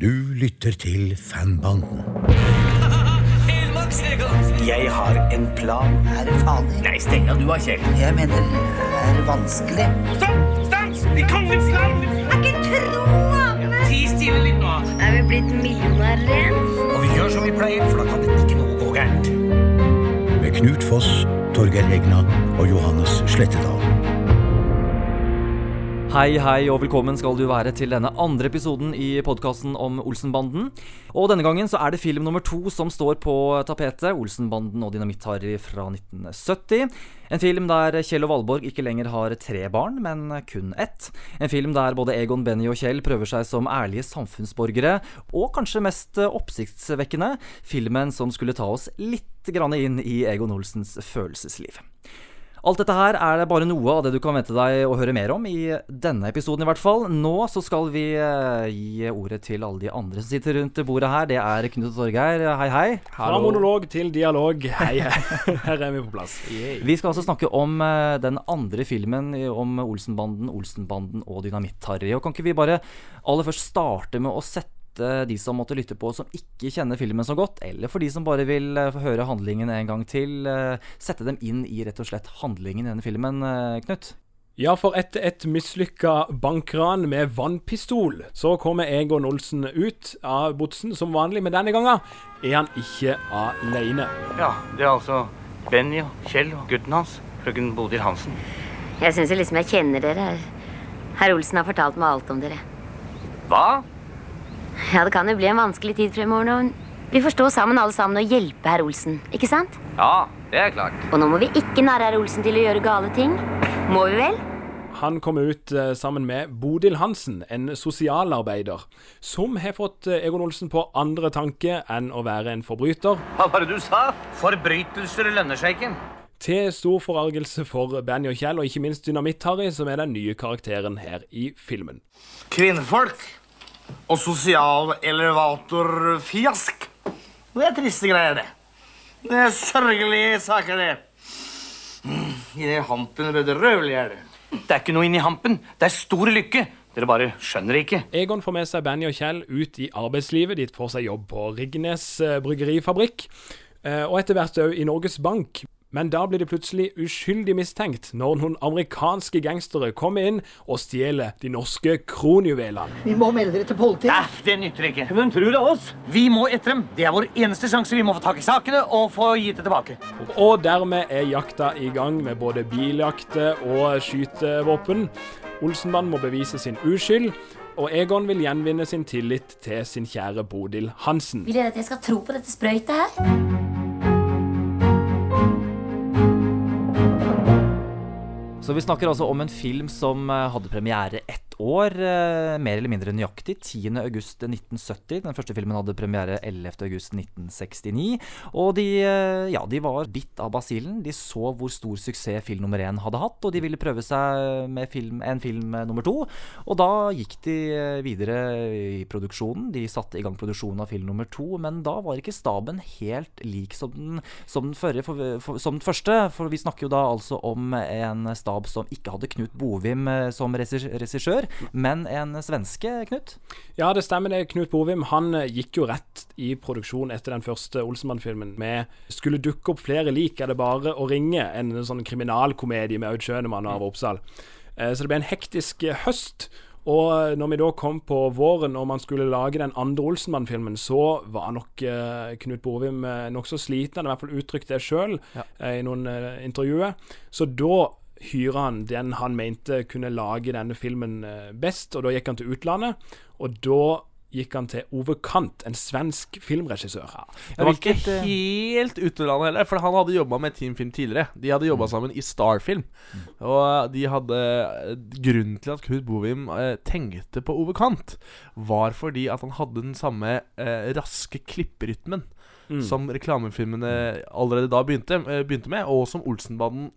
Du lytter til Fanbanden. Jeg har en plan. Er det farlig? Nei, steng av du har Kjell. Jeg mener, er det vanskelig? Stopp! Stans! I kongens land! Er ikke troende! Ti stille litt nå. Er vi blitt millionærer? Og vi gjør som vi pleier, for da kan det ikke noe gå gærent. Med Knut Foss, Torgeir Egna og Johannes Slettedal. Hei, hei, og velkommen skal du være til denne andre episoden i podkasten om Olsenbanden. Og denne gangen så er det film nummer to som står på tapetet. Olsenbanden og Dynamitt-Harry fra 1970. En film der Kjell og Valborg ikke lenger har tre barn, men kun ett. En film der både Egon, Benny og Kjell prøver seg som ærlige samfunnsborgere. Og kanskje mest oppsiktsvekkende, filmen som skulle ta oss litt inn i Egon Olsens følelsesliv. Alt dette her er bare noe av det du kan vente deg å høre mer om i denne episoden i hvert fall. Nå så skal vi eh, gi ordet til alle de andre som sitter rundt bordet her. Det er Knut og Torgeir. Hei, hei. Fra monolog til dialog. Hei, hei. Her er vi på plass. Vi skal altså snakke om eh, den andre filmen om Olsenbanden, Olsenbanden og Dynamitt-Harry. Og kan ikke vi bare aller først starte med å sette de som måtte lytte på som ikke kjenner filmen så godt, eller for de som bare vil eh, få høre handlingen en gang til, eh, sette dem inn i rett og slett handlingen i denne filmen, eh, Knut? Ja, for etter et mislykka bankran med vannpistol, så kommer Egon Olsen ut av botsen som vanlig, men denne gangen er han ikke alene. Ja, det er altså Benny og Kjell og gutten hans, frøken Bodil Hansen. Jeg syns liksom jeg kjenner dere. Herr Olsen har fortalt meg alt om dere. Hva? Ja, det kan jo bli en vanskelig tid fremover nå. Vi får stå sammen alle sammen og hjelpe herr Olsen, ikke sant? Ja, det er klart. Og nå må vi ikke narre herr Olsen til å gjøre gale ting. Må vi vel? Han kommer ut eh, sammen med Bodil Hansen, en sosialarbeider, som har fått eh, Egon Olsen på andre tanke enn å være en forbryter. Hva var det du sa? Forbrytelser lønner seg ikke. Til stor forargelse for Benny og Kjell, og ikke minst Dynamitt-Harry, som er den nye karakteren her i filmen. Kvinnfolk og sosial elevatorfiask. Det er triste greier, det. Det er sørgelige saker, det. Inni I det hampen bedrøvelig er det. Det er ikke noe inni hampen. Det er stor lykke. Dere bare skjønner det ikke. Egon får med seg Benny og Kjell ut i arbeidslivet. De får seg jobb på Riggenes eh, bryggerifabrikk, eh, og etter hvert òg i Norges Bank. Men da blir de plutselig uskyldig mistenkt når noen amerikanske gangstere kommer inn og stjeler de norske kronjuvelene. Vi må melde dere til politiet. Nei, det nytter ikke. Men tror det oss? Vi må etter dem. Det er vår eneste sjanse. Vi må få tak i sakene og få gitt det tilbake. Og dermed er jakta i gang med både biljakter og skytevåpen. Olsenband må bevise sin uskyld, og Egon vil gjenvinne sin tillit til sin kjære Bodil Hansen. Vil dere at jeg skal tro på dette sprøytet her? Så vi snakker altså om en film som eh, hadde premiere ett år, eh, mer eller mindre nøyaktig, 10.8.1970. Den første filmen hadde premiere 11.8.1969. Og de, eh, ja, de var bitt av basillen. De så hvor stor suksess film nummer én hadde hatt, og de ville prøve seg med film, en film eh, nummer to. Og da gikk de videre i produksjonen. De satte i gang produksjonen av film nummer to, men da var ikke staben helt lik som den, som den, førre, for, for, som den første. For vi snakker jo da altså om en stab som ikke hadde Knut Bovim som regissør, men en svenske, Knut. Ja, det stemmer det. Knut Bovim han eh, gikk jo rett i produksjon etter den første Olsenmann-filmen med 'Skulle dukke opp flere lik, er det bare å ringe', en sånn kriminalkomedie med Aud Schønemann Arve Oppsal. Eh, Så det ble en hektisk eh, høst. Og når vi da kom på våren og man skulle lage den andre Olsenmann-filmen, så var nok eh, Knut Bovim eh, nokså sliten. Han i hvert fall uttrykt det sjøl eh, i noen eh, intervjuer. Så da hyra han den han mente kunne lage denne filmen eh, best, og da gikk han til utlandet. Og da gikk han til Ove Kant, en svensk filmregissør. Det var ikke eh, helt utenlandet heller, for han hadde jobba med Team Film tidligere. De hadde jobba sammen i Starfilm. Og de hadde Grunnen til at Knut Bovim eh, tenkte på Ove Kant, var fordi at han hadde den samme eh, raske klipperytmen som reklamefilmene allerede da begynte, eh, begynte med, og som Olsenbanden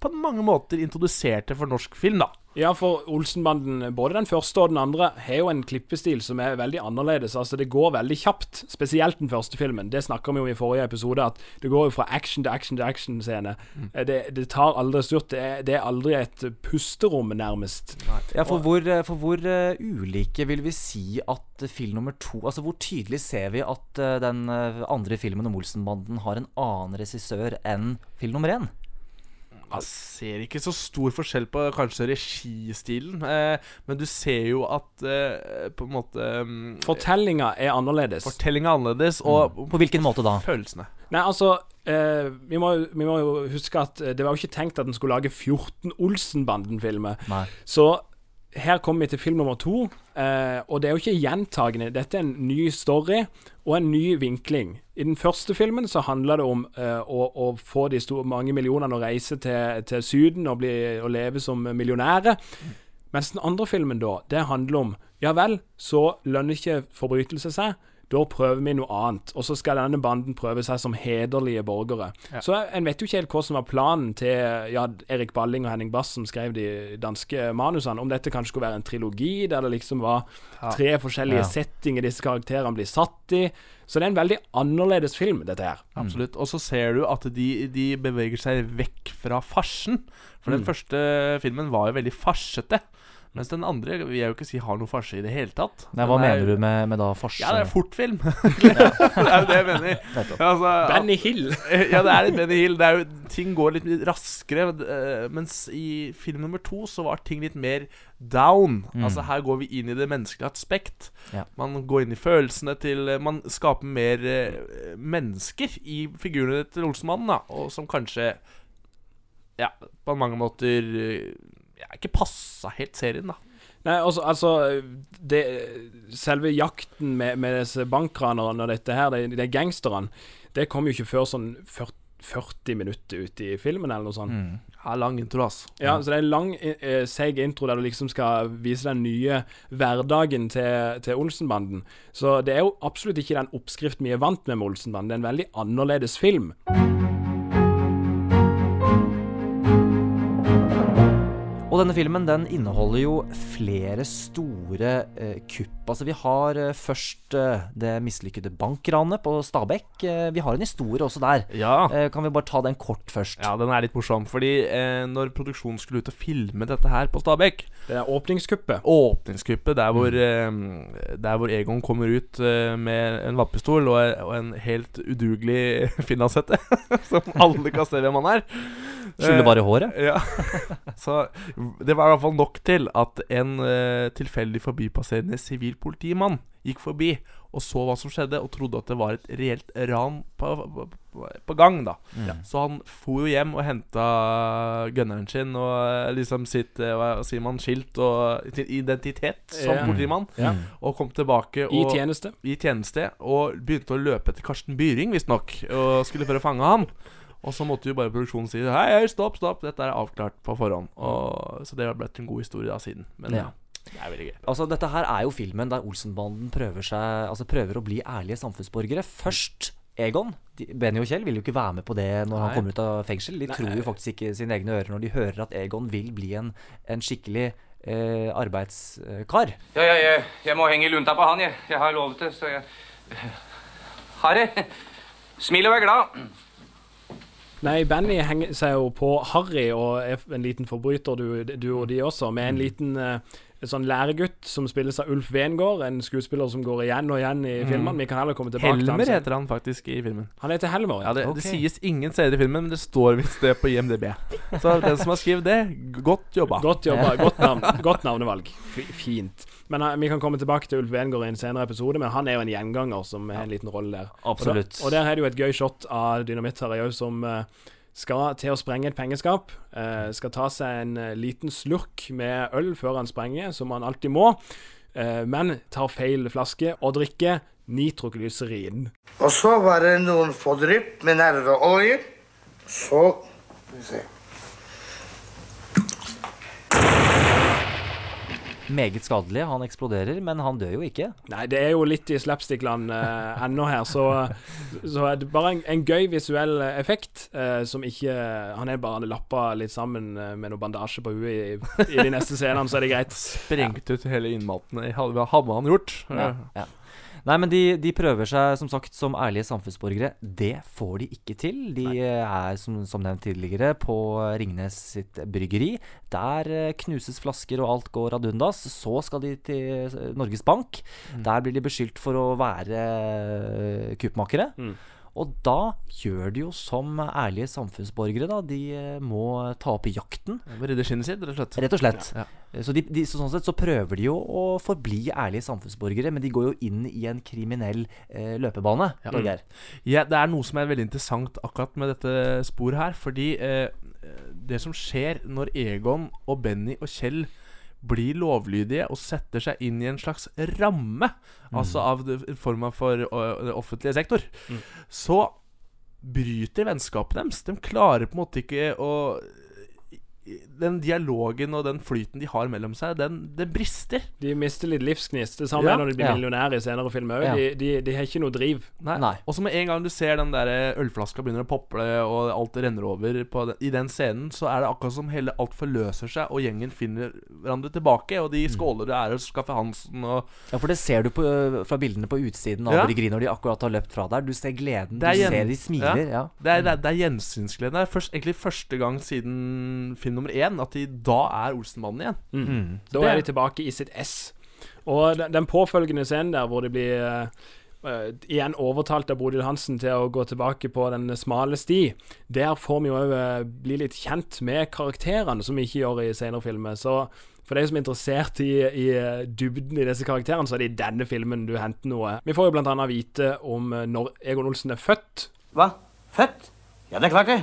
på mange måter introduserte for norsk film, da. Ja, for Olsenbanden, både den første og den andre, har jo en klippestil som er veldig annerledes. Altså, det går veldig kjapt. Spesielt den første filmen. Det snakka vi om i forrige episode, at det går jo fra action til action til action-scene. Mm. Det, det tar aldri slutt. Det er, det er aldri et pusterom, nærmest. Ja, for hvor, eh, for hvor uh, ulike vil vi si at eh, film nummer to Altså hvor tydelig ser vi at uh, den eh, andre filmen om Olsenbanden har en annen regissør enn film nummer én? Jeg ser ikke så stor forskjell på kanskje registilen, eh, men du ser jo at eh, på en måte um, Fortellinga er annerledes. Fortellinga er annerledes, og På hvilken måte da? følelsene. Nei, altså eh, vi, må, vi må jo huske at eh, det var jo ikke tenkt at en skulle lage 14 Olsenbanden-filmer. Så her kommer vi til film nummer to, eh, og det er jo ikke gjentagende. Dette er en ny story og en ny vinkling. I den første filmen så handla det om uh, å, å få de store, mange millionene å reise til, til Syden og, bli, og leve som millionærer. Mens den andre filmen da, det handler om Ja vel, så lønner ikke forbrytelse seg. Da prøver vi noe annet. Og så skal denne banden prøve seg som hederlige borgere. Så en vet jo ikke helt hva som var planen til ja, Erik Balling og Henning Bass, som skrev de danske manusene. Om dette kanskje skulle være en trilogi, der det liksom var tre forskjellige Ja. settinger disse karakterene blir satt i. Så det er en veldig annerledes film, dette her. Absolutt. Og så ser du at de, de beveger seg vekk fra farsen. For den første filmen var jo veldig farsete. Mens den andre vil jeg jo ikke si har noe farse i det hele tatt. Nei, Hva er- mener du med, med da farse? Ja, det er fortfilm. det er jo det jeg mener. Altså, Benny Hill. ja, det er litt Benny Hill. Det er jo, ting går litt raskere. eh, Mens i film nummer to så var ting litt mer down. Altså Her går vi inn i det menneskelige aspekt. Ja. Man går inn i følelsene til Man skaper mer eh, mennesker i figurene til Olsenmannen, da. Og som kanskje Ja, på mange måter eh, ja, ikke passa helt serien, da. Nei, altså, altså det, Selve jakten med, med disse bankranerne og dette her, de, de gangsterne, det kom jo ikke før sånn 40, 40 minutter ut i filmen, eller noe sånt. Ja, lang intro, altså. Ja, så det er en lang, eh, seig intro der du liksom skal vise den nye hverdagen til, til Olsenbanden. Så det er jo absolutt ikke den oppskriften vi er vant med med Olsenbanden. Det er en veldig annerledes film. Og denne filmen den inneholder jo flere store eh, kupp. Altså Vi har eh, først eh, det mislykkede bankranet på Stabekk. Eh, vi har en historie også der. Ja. Kan vi bare ta den kort først? Ja, den er litt morsom. Fordi eh, når produksjonen skulle ut og filme dette her på Stabekk Det er åpningskuppet. Åpningskuppet der hvor, eh, der hvor Egon kommer ut med en vannpistol og, og en helt udugelig Finlandshette, som alle kan se hvem han er. Skylder bare håret? Ja. Så det var i hvert fall nok til at en uh, tilfeldig forbipasserende sivilpolitimann gikk forbi og så hva som skjedde, og trodde at det var et reelt ran på, på, på, på gang. da Så han for jo hjem og henta gunneren sin og eh, liksom sitt eh, hva sier man, skilt og sin identitet som Ja. politimann. Ja. Og kom tilbake I tjeneste. i tjeneste og begynte å løpe etter Karsten Byring, visstnok, og skulle prøve å fange han. Og så måtte jo bare produksjonen si Hei, hei, stopp, stopp, dette er avklart på forhånd. Og, så det har blitt en god historie da siden. Men ja. Ja. det er veldig gøy. Altså Dette her er jo filmen der Olsenbanden prøver seg Altså prøver å bli ærlige samfunnsborgere. Først Egon. Benny og Kjell vil jo ikke være med på det når han kommer ut av fengsel. De tror jo faktisk ikke sine egne ører når de hører at Egon vil bli en, en skikkelig eh, arbeidskar. Ja, ja, jeg, jeg må henge lunta på han, jeg. Jeg har lovet det, så jeg Harry, smil og vær glad. Nei, Benny henger seg jo på Harry og er en liten forbryter, du, du og de også, med en liten eh, sånn læregutt som spilles av Ulf Wengård, en skuespiller som går igjen og igjen i filmen Vi kan heller komme tilbake til Helmer heter han faktisk i filmen. Han heter Helmer, Ja, ja. det, okay. det sies ingen steder i filmen, men det står visst det på IMDb. Så den som har skrevet det, godt jobba. Godt jobba. Godt, navn, godt navnevalg. Fint. Men eh, Vi kan komme tilbake til Ulf Wengård i en senere episode, men han er jo en gjenganger som har en liten rolle der. Absolutt. Og, da, og der er det jo et gøy shot av Dynamitt-Harry òg, som eh, skal til å sprenge et pengeskap. eh, skal ta seg en eh, liten slurk med øl før han sprenger, som han alltid må. eh, men tar feil flaske og drikker nitroglyserin. Og så var det noen få drypp med nerveolje. Så Skal vi se. Meget skadelig. Han eksploderer, men han dør jo ikke. Nei, det er jo litt i slapstick-land uh, ennå her, så, så er det bare en, en gøy visuell effekt uh, som ikke Han er bare lappa litt sammen uh, med noe bandasje på huet i, i de neste scenene, så er det greit. Sprengt ut hele innmaten. Hva hadde han gjort. Ja, ja. Nei, men de, de prøver seg som sagt som ærlige samfunnsborgere. Det får de ikke til. De er som, som nevnt tidligere på Ringnes sitt bryggeri. Der eh, knuses flasker og alt går ad undas. Så skal de til eh, Norges Bank. Der blir de beskyldt for å være kuppmakere. kuppmakere. Og da gjør de jo som ærlige samfunnsborgere, da. De eh, må ta opp jakten. Redde skinnet sitt, rett og slett. Rett og slett. Ja. Så, de, de, så sånn sett så prøver de jo å forbli ærlige samfunnsborgere, men de går jo inn i en kriminell eh, løpebane. Torgeir. Ja, det er noe som er veldig interessant akkurat med dette sporet her. Fordi eh, det som skjer når Egon og Benny og Kjell blir lovlydige og setter seg inn i en slags ramme, altså av forma for ø, det offentlige sektor, så bryter vennskapet deres. De klarer på en måte ikke å Den dialogen og den flyten de har mellom seg, den, den brister. De mister litt livsgnist. Det samme Ja. er når de blir Ja. millionærer i senere filmer òg. Ja. De, de, de har ikke noe driv. Nei. Nei. Og så med en gang du ser den der ølflaska begynner å pople, og alt renner over på den, i den scenen, så er det akkurat som hele alt forløser seg, og gjengen finner hverandre tilbake. Og de skåler og ærer Skaffe Kaffe Hansen og Ja, for det ser du på, fra bildene på utsiden av Ja. griner, når de akkurat har løpt fra der. Du ser gleden, du ser de smiler. Ja. Det er, det er, det er gjensynsgleden. Det er først, egentlig første gang siden film nummer én at de da er Olsenmannen igjen. Mm. Da er de tilbake i sitt ess. Og den, den påfølgende scenen der hvor de blir eh, eh, igjen overtalt av Bodil Hansen til å gå tilbake på den smale sti, der får vi jo òg bli litt kjent med karakterene, som vi ikke gjør i senere filmer. Så for deg som er interessert i, i eh, dybden i disse karakterene, så er det i denne filmen du henter noe. Vi får jo annet vite om eh, når Egon Olsen er født. Hva? Født? Ja, det er klart det.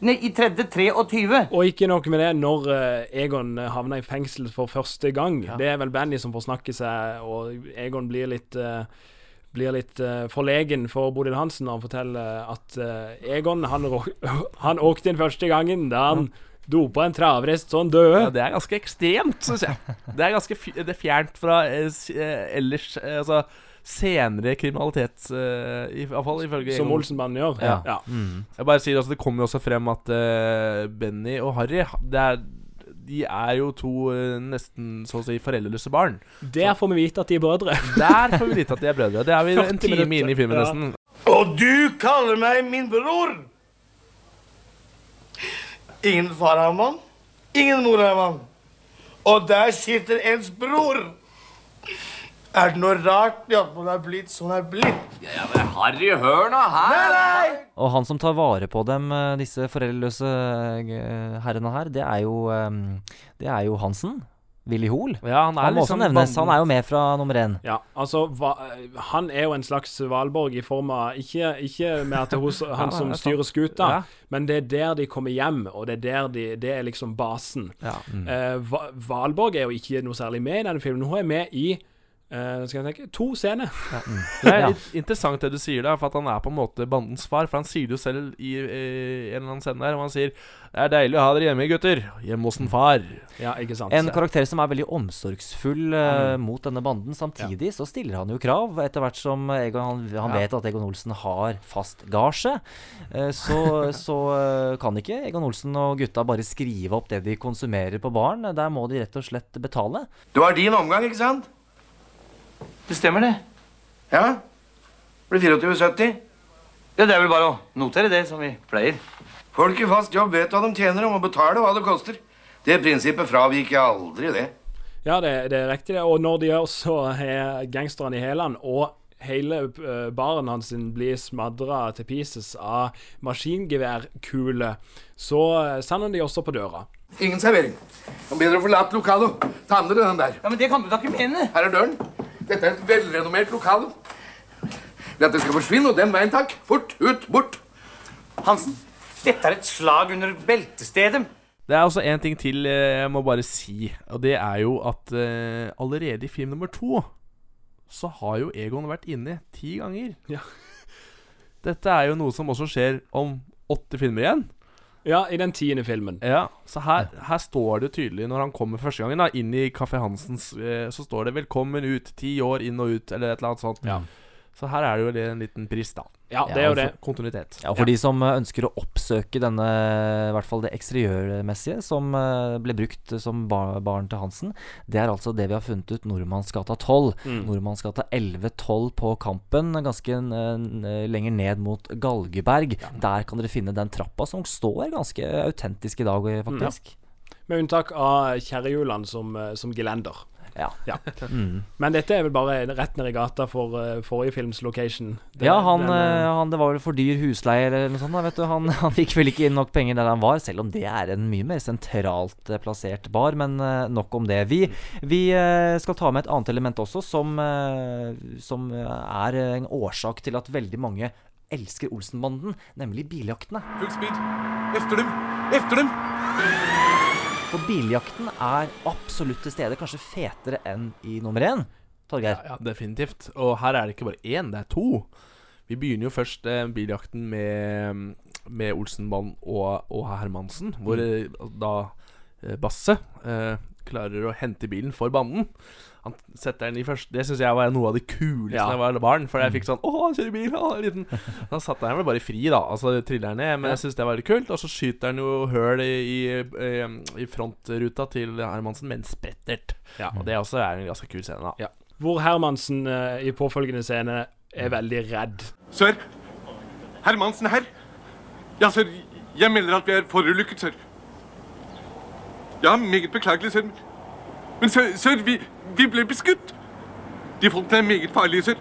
13. i 3. 23. Og ikke nok med det når eh, Egon havner i fengsel for første gang. Det er vel Benny som får snakke seg, og Egon blir litt eh, blir litt uh, forlegen for Bodil Hansen når han forteller at uh, Egon han, han åkte inn første gangen da han dopa en travrest så han døde. Ja, det er ganske ekstremt, syns jeg. Det er ganske det er fjernt fra eh, eh, ellers eh, Altså senere kriminalitet, uh, i hvert fall ifølge som. Olsenbanden gjør. Ja. Ja. Jeg bare sier også, Det kommer jo også frem at uh, Benny og Harry det er, De er jo to eh, nesten så å si foreldreløse barn. Der får vi vite at de er brødre. Der får vi vite at de er brødre. Det er vi en time minutter. inn i filmen, Ja. nesten. Og du kaller meg min bror? Ingen far har man, ingen mor har man. Og der sitter ens bror. Er det noe rart at man er blitt sånn er blitt? Ja, men Harry, hør nå her! Nei, nei! Og han som tar vare på dem, eh, disse foreldreløse eh, herrene her, det er jo, eh, det er jo Hansen. Willy Hoel. Ja, han Han må også liksom nevnes. Han er jo med fra nummer én. Ja, altså va, Han er jo en slags Valborg i form av Ikke, ikke med at det er hos han som er styrer skuta, Ja. men det er der de kommer hjem, og det er der de Det er liksom basen. Ja. Eh, Va- Valborg er jo ikke noe særlig med i denne filmen. Hun er med i eh, skal jeg tenke, to scener. Det er Ja. litt interessant det du sier der, for at han er på en måte bandens far. For han sier det jo selv i, i en eller annen scene der, og han sier 'Det er deilig å ha dere hjemme, gutter. Hjemme hos en far'. Ja, ikke sant? En karakter som er veldig omsorgsfull eh, mot denne banden. Samtidig så stiller han jo krav, etter hvert som Egon, han, han Ja. vet at Egon Olsen har fast gasje. Uh, så så eh, kan ikke Egon Olsen og gutta bare skrive opp det de konsumerer på baren. Der må de rett og slett betale. Du har din omgang, ikke sant? Det stemmer, det. Ja. Blir 24,70. Ja, Det er vel bare å notere det, som vi pleier. Folk i fast jobb vet hva de tjener og må betale hva det koster. Det prinsippet fraviker jeg aldri, det. Ja, det, det er riktig, det. Og når de gjør så har gangsterne i hælene, og hele eh, baren hans blir smadra til pieces av maskingeværkuler, så eh, sender de også på døra. Ingen servering. Er bedre å forlate lokalet. Ta med dere den der. Ja, Men det kan du da ikke mene! Her er døren. Dette er et velrenommert lokale. Dette skal forsvinne, og den veien, takk. Fort, ut, bort. Hansen, dette er et slag under beltestedet. Det er også en ting til eh, jeg må bare si, og det er jo at uh, allerede i film nummer to så har jo Egon vært inne ti ganger. Ja. Dette er jo noe som også skjer om åtte filmer igjen. Ja, i den tiende filmen. Ja, så her, her står det tydelig når han kommer første gangen da inn i Kaffe Hansens, eh, så står det 'Velkommen ut', ti år inn og ut, eller et eller annet sånt. Ja. Så her er det jo en liten pris, da. Ja, det er jo det. Kontinuitet. Ja, For de som eh, ønsker å oppsøke denne, i hvert fall det eksteriørmessige som eh, ble brukt som bar barn til Hansen, det er altså det vi har funnet ut Nordmannsgata 12. Mm. Nordmannsgata 11-12 på Kampen, ganske lenger ned mot Galgeberg. Der kan dere finne den trappa som står ganske autentisk i dag, faktisk. Med unntak av kjerrehjulene som, eh, som gelender. Ja. Ja. Mm. Men dette er vel bare rett ned i gata for uh, forrige films location. Det- Ja, han, den, eh, han, det var vel for dyr husleie eller noe sånt. Da, vet du. Han, han fikk vel ikke inn nok penger der han var, selv om det er en mye mer sentralt plassert bar. Men uh, nok om det. Vi, vi skal ta med et annet element også, som, som er en årsak til at veldig mange elsker Olsenbanden, nemlig biljaktene. Full speed. Efter dem. Efter dem. For biljakten er absolutt til stede, kanskje fetere enn i nummer én. Torgeir. Ja, definitivt. Og her er det ikke bare én, det er to. Vi begynner jo først eh, biljakten med, med Olsenbanen og, og Hermansen, hvor mm. da eh, Basse eh, klarer å hente bilen for banden. Han setter den i første Det syns jeg var noe av det kuleste Ja. da jeg var barn. For jeg fikk sånn Å, han kjører bil! Å, han er liten. Han satte den vel bare fri, da. Altså triller han ned. Men jeg syns det var litt kult. Og så skyter han jo høl i, i, i, frontruta til Hermansen med en sprettert. Ja. Og det også er en ganske kul scene, da. Ja. Hvor Hermansen eh, i påfølgende scene er veldig redd. Sør. Hermansen her. Ja, sør. Jeg melder at vi er forulykket, sør. Ja, meget beklagelig, sør. Men sør, sir vi, vi ble beskutt. De folkene er meget farlige,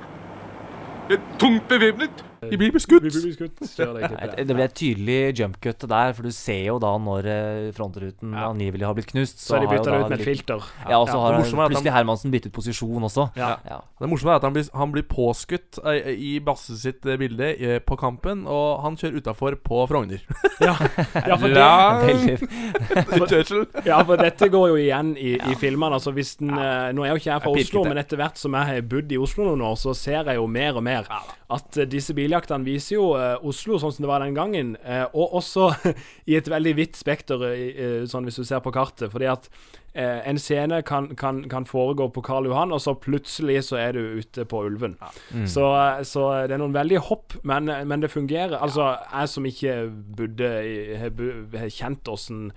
er tungt bevæpnet. De blir beskutt! Vi blir beskutt. Det, Det ble et tydelig jumpcut der, for du ser jo da når eh, frontruten Ja. angivelig har blitt knust. Så de har jo bytter det ut med et filter. Ja, og så Ja, har det morsomme er plutselig Hermansen byttet posisjon også. Ja. Ja. Det morsomme er at han blir, han blir påskutt eh, i Basse sitt eh, bilde på Kampen, og han kjører utafor på Frogner. Ja, ja, for det, for, ja, for dette går jo igjen i, i filmene. Altså hvis den, ja. Nå er jo ikke jeg fra Jeg Oslo, det. men etter hvert som jeg har bodd i Oslo noen år, så ser jeg jo mer og mer at disse disse biljaktene viser jo eh, Oslo sånn som det var den gangen, eh, og også i et veldig vidt spekter, eh, sånn hvis du ser på kartet. Fordi at eh, en scene kan, kan, kan foregå på Karl Johan, og så plutselig så er du ute på Ulven. Så, Mm. så det er noen veldige hopp, men, men det fungerer. Altså, jeg som ikke bodde har kjent åssen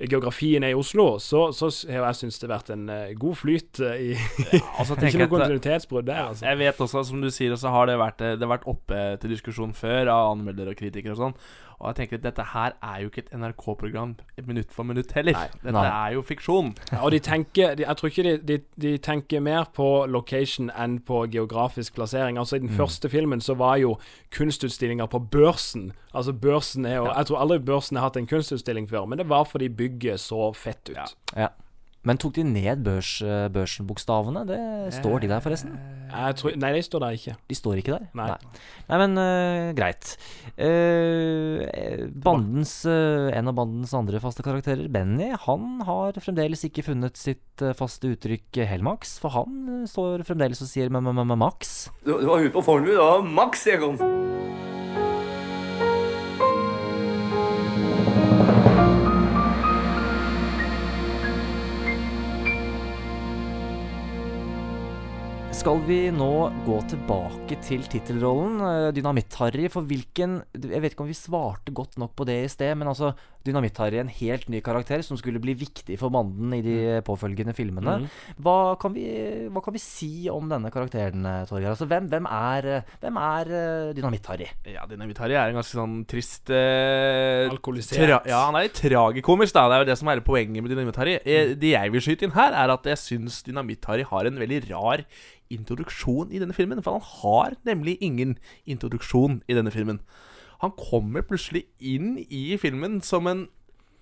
geografien er i Oslo, så, så har jeg syntes det har vært en eh, god flyt i ja, Altså, Ikke noe kontinuitetsbrudd der, altså. Jeg vet også, som du sier, så har det vært, eh, det har vært oppe til diskusjon før av anmeldere og kritikere og sånn. Og jeg tenker at dette her er jo ikke et NRK-program minutt for minutt heller. Dette Nei. er jo fiksjon. Ja, og de tenker de, Jeg tror ikke de, de, de tenker mer på location enn på geografisk plassering. Altså I den første filmen så var jo kunstutstillinga på Børsen. Altså Børsen er jo Jeg tror aldri Børsen har hatt en kunstutstilling før, men det var fordi bygget så fett ut. Ja. Men tok de ned børs, børsenbokstavene? Det står de der, forresten? Jeg tror, nei, de står der ikke. De står ikke der? Nei. Nei, men uh, greit. Uh, bandens, uh, en av bandens andre faste karakterer, Benny, han har fremdeles ikke funnet sitt eh, faste uttrykk eh, Helmax. For han eh, står fremdeles og sier m-m-m-Max. Du, du var ute på Fornebu. Det var maks jeg kom. Skal vi nå gå tilbake til tittelrollen, eh, Dynamitt-Harry? For hvilken Jeg vet ikke om vi svarte godt nok på det i sted, men altså Dynamitt-Harry, en helt ny karakter som skulle bli viktig for banden i de påfølgende filmene. Hva, kan vi, hva kan vi si om denne karakteren, eh, Torgeir? Altså, hvem, hvem er, eh, hvem er eh, Dynamitt-Harry? Ja, Dynamitt-Harry er en ganske sånn trist eh, Alkoholisert. Ja, han er litt tragikomisk, da. Det er jo det som er poenget med Dynamitt-Harry. Eh, Det jeg vil skyte inn her, er at jeg syns Dynamitt-Harry har en veldig rar introduksjon i denne filmen. For han har nemlig ingen introduksjon i denne filmen. Han kommer plutselig inn i filmen som en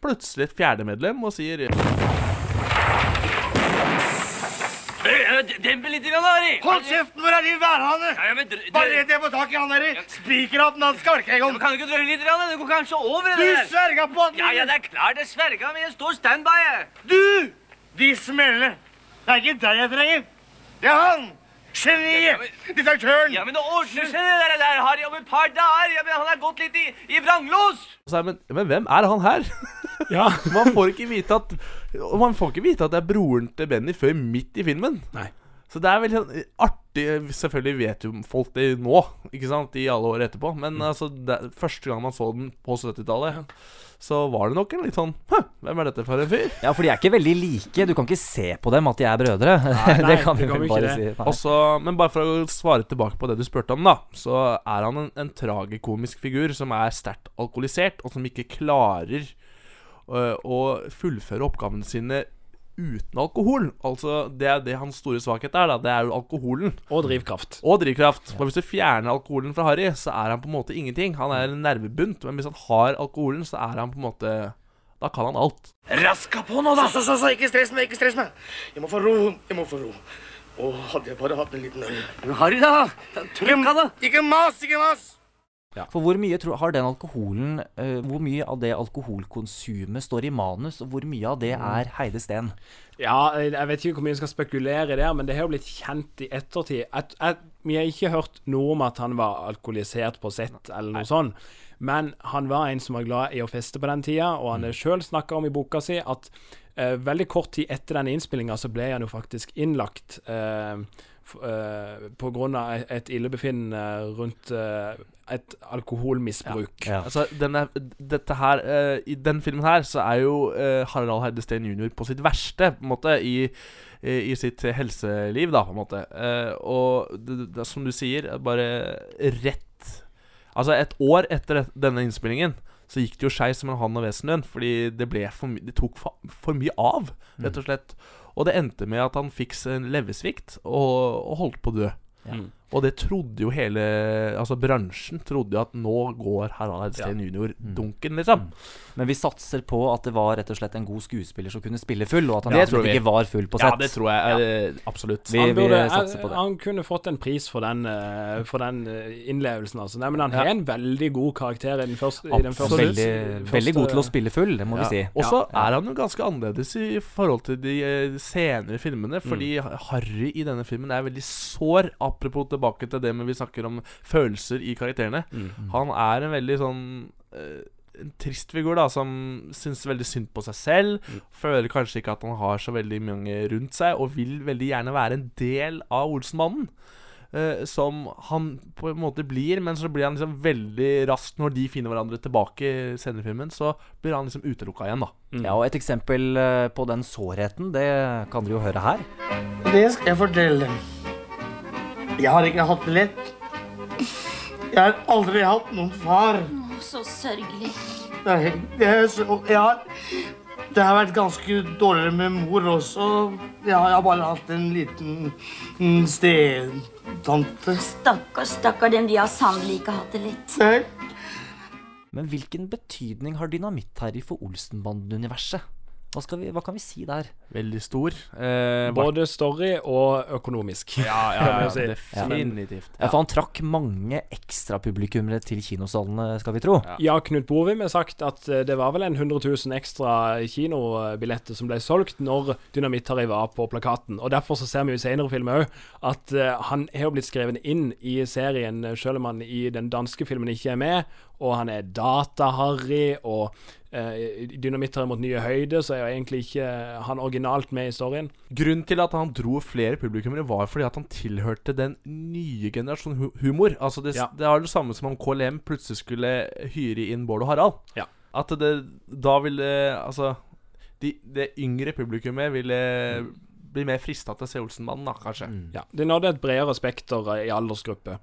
plutselig et fjerdemedlem og sier Dempe litt, grann, Harry! Hold kjeften, hvor er de værhane? Ja, ja, men dr- Bare redd jeg får tak i han der i spikerhatten hans skalkegon. Kan du ikke drøye litt? grann? Det går kanskje over, Du det der. sverga på at Ja, ja, det er klart det sverga, men jeg står standby. Du! De smellene. Det er ikke deg jeg trenger. Det er han. Geni! Distraktøren! Ja, men det ordner seg det der, der Harry, om et par dager. Ja, men han er gått litt i, i vranglås. Så men, men hvem er han her? Ja. man får ikke vite at man får ikke vite at det er broren til Benny før midt i filmen. Nei. Så det er veldig sånn artig Selvfølgelig vet jo folk det nå, ikke sant, i alle år etterpå. Men altså, det, første gang man så den på 70-tallet, så var det nok en litt sånn hvem er dette for en fyr? Ja, for de er ikke veldig like. Du kan ikke se på dem at de er brødre. det kan det kan vi bare det. si. Også, men bare for å svare tilbake på det du spurte om, da. Så er han en, en tragikomisk figur som er sterkt alkoholisert, og som ikke klarer øh, å fullføre oppgavene sine uten alkohol. Altså, Det er det hans store svakhet er. da Det er jo alkoholen. Og drivkraft. Og drivkraft. For Hvis du fjerner alkoholen fra Harry, så er han på en måte ingenting. Han er en nervebunt. Men hvis han har alkoholen, så er han på en måte Da kan han alt. Raska på nå, da! Så, så, så, ikke stress meg, ikke stress meg. Jeg må få ro, jeg må få ro. Å, hadde jeg bare hatt en liten øl. Harry, da. Trykka, da! Ikke mas, ikke mas! For hvor mye tror, har den alkoholen uh, Hvor mye av det alkoholkonsumet står i manus, og hvor mye av det Mm. er Heide Steen? Ja, jeg vet ikke hvor mye vi skal spekulere der, men det har jo blitt kjent i ettertid. At, at, vi har ikke hørt noe om at han var alkoholisert på sett, eller noe sånt. Men han var en som var glad i å feste på den tida, og han har sjøl snakka om i boka si at uh, veldig kort tid etter den innspillinga så ble han jo faktisk innlagt eh, f- eh, av et- illebefinnende rundt eh, et alkoholmisbruk. Ja. Altså, denne, dette her uh, I den filmen her så er jo uh, Harald Heidesteen jr. på sitt verste, på en måte, i, i, i sitt helseliv, da, på en måte. Eh, og det, det, som du sier, bare rett Altså, et år etter denne innspillingen så gikk det jo skeis som en hann og vesenlønn, fordi det ble for, my- det tok for, for mye av, rett og slett. Og det endte med at han fikk en leversvikt og, og holdt på å dø. Mm. Og det trodde jo hele Altså bransjen trodde jo at nå går Harald Heidsten jr. dunken, liksom. Men vi satser på at det var rett og slett en god skuespiller som kunne spille full, og at han ja, vi. ikke var full på Ja, det tror jeg ja. absolutt. Vi- han, burde, satser på det. han kunne fått en pris for den, eh, for den eh, innlevelsen. Altså. Nei, men han har en veldig god karakter i den første. I den første, Veldig, første- veldig god til å spille full, det må vi si. Og så er han jo ganske annerledes i forhold til de eh, senere filmene. Fordi Harry i denne filmen er veldig sår. Apropos tilbake til det med vi snakker om følelser i karakterene. Han er en veldig sånn eh, en trist figur da som syns veldig synd på seg selv. Føler kanskje ikke at han har så veldig mange rundt seg, og vil veldig gjerne være en del av Olsenmannen. eh, som han på en måte blir, men så blir han liksom veldig raskt når de finner hverandre tilbake senere i filmen, så blir han liksom utelukka igjen, da. Ja, og Et eksempel eh, på den sårheten, det kan dere jo høre her. Det skal jeg fortelle dem. Jeg har ikke hatt det lett. Jeg har aldri hatt noen far. Så sørgelig. Er, det, er så, jeg har, det har vært ganske dårligere med mor også. Jeg har, jeg har bare hatt en liten stetante. Stakkar, stakkar dem, de har sannelig ikke hatt det lett. Nei. Men hvilken betydning har Dynamitt-Harry for Olsenbanden-universet? Hva, skal vi- hva kan vi si der? Veldig stor. Eh, Både story og økonomisk. ja, ja, ja, si. definitivt. Ja, For han trakk mange ekstrapublikummere til kinosalene, skal vi tro. Ja, Knut Bovim har sagt at eh, det var vel en 100 000 ekstra kinobilletter som ble solgt når Dynamitt-Harry var på plakaten. Og Derfor så ser vi jo i senere filmer òg at eh, han har jo blitt skrevet inn i serien, eh, selv om han i den danske filmen ikke er med. Og han er Data-Harry, og eh, mot nye høyder, så er jo egentlig ikke han originalt med i storyen. Grunnen til at han dro flere publikummere, var fordi at han tilhørte den nye generasjonen humor. Altså det, Ja. det er det samme som om KLM plutselig skulle hyre inn Bård og Harald. Ja. At det da ville Altså de, Det yngre publikummet ville bli mer frista til å se Olsenmannen, da, kanskje. Ja, Det nådde et bredere spekter eh, i aldersgruppe.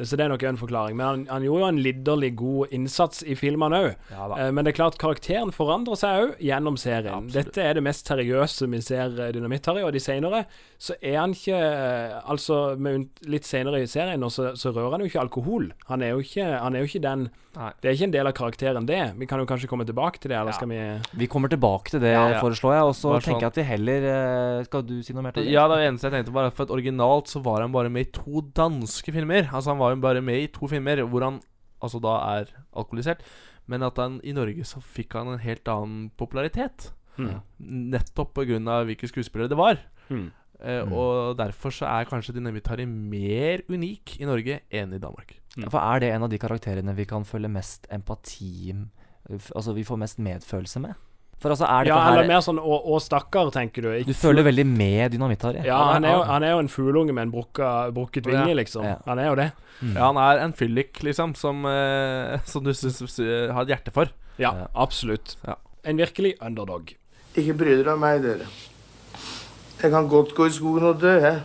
Så det er nok en forklaring. Men han, han gjorde jo en lidderlig god innsats i filmene òg. Ja. Eh, Men det er klart karakteren forandrer seg òg gjennom serien. Ja, Dette er det mest seriøse vi ser eh, Dynamitt-Harry, og de senere så er han ikke eh, Altså, med litt senere i serien så, så rører han jo ikke alkohol. Han er jo ikke, han er jo ikke den Nei. Det er ikke en del av karakteren, det. Vi kan jo kanskje komme tilbake til det, eller Ja. skal vi Vi kommer tilbake til det, Ja, ja. foreslår jeg. Og så sånn. tenker jeg at vi heller eh, Skal du si noe mer til det? Ja, det eneste jeg tenkte var at For at originalt så var han bare med i to danske filmer. Altså Han var jo bare med i to filmer hvor han altså da er alkoholisert. Men at han i Norge så fikk han en helt annen popularitet. Mm. Nettopp pga. hvilke skuespillere det var. Mm. Eh, Og derfor så er kanskje Dynamitt-Harry mer unik i Norge enn i Danmark. For er det en av de karakterene vi kan føle mest empati Altså vi får mest medfølelse med? For altså er Ja, dette eller her mer sånn å, å stakkar, tenker du. Ikke Du føler veldig med Dynamitt-Harry? Ja, han er, jo, han er jo en fugleunge med en brukket vinge, Ja. liksom. Ja. Han er jo det. Ja, han er en fyllik, liksom, som, eh, som du syns syns- har et hjerte for. Ja, Ja. absolutt. Ja. En virkelig underdog. Ikke bry dere om meg, dere. Jeg kan godt gå i skogen og dø, jeg.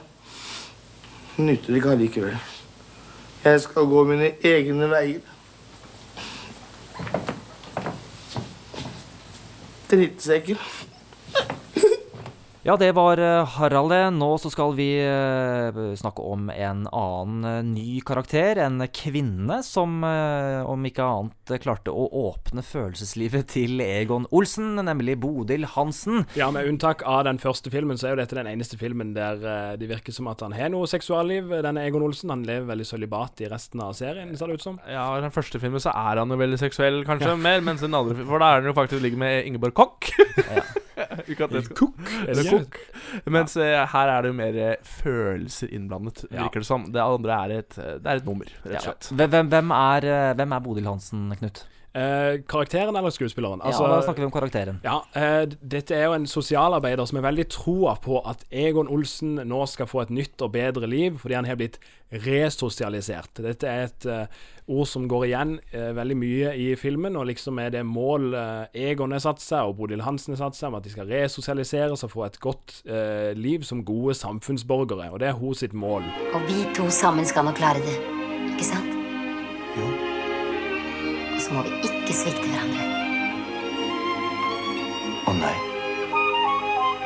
Nytter det ikke allikevel. Jeg skal gå mine egne veier. Tenido, é que Ja, det var eh, Harald det. Nå så skal vi eh, snakke om en annen eh, ny karakter. En kvinne som, om ikke annet, klarte å åpne følelseslivet til Egon Olsen, nemlig Bodil Hansen. Ja, Med unntak av den første filmen, så er jo dette den eneste filmen der det virker som at han har noe seksualliv. Denne Egon Olsen han lever veldig sølibat i resten av serien, ser det ut som. Ja, I den første filmen så er han jo veldig seksuell, kanskje, mer, mens den andre For da er han jo faktisk ligger med Ingeborg Kokk. Ikke at Cook. Mens ja. her er det jo mer eh, følelser innblandet, virker det som. Det andre er et, eh, det er et nummer, rett og slett. Hvem, hvem- hvem, er, eh, hvem er Bodil Hansen, Knut? Eh, karakteren eller skuespilleren? ja, da snakker vi om karakteren. Ja, eh, dette er jo en sosialarbeider som er veldig troa på at Egon Olsen nå skal få et nytt og bedre liv, fordi han har blitt resosialisert. Dette er et eh, ord som går igjen eh, veldig mye i filmen, og liksom er det mål eh, Egon har satt seg, og Bodil Hansen har satt seg, om at de skal resosialiseres og få et godt eh, liv som gode samfunnsborgere. Og det er hun sitt mål. Og vi to sammen skal nå klare det. Ikke sant? Jo. Og så må vi ikke svikte hverandre. Å nei,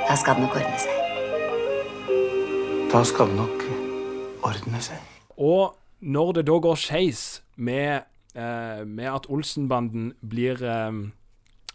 Da skal det nok ordne seg. da skal det nok ordne seg. Og når det da går skeis med, eh, med at Olsenbanden blir eh,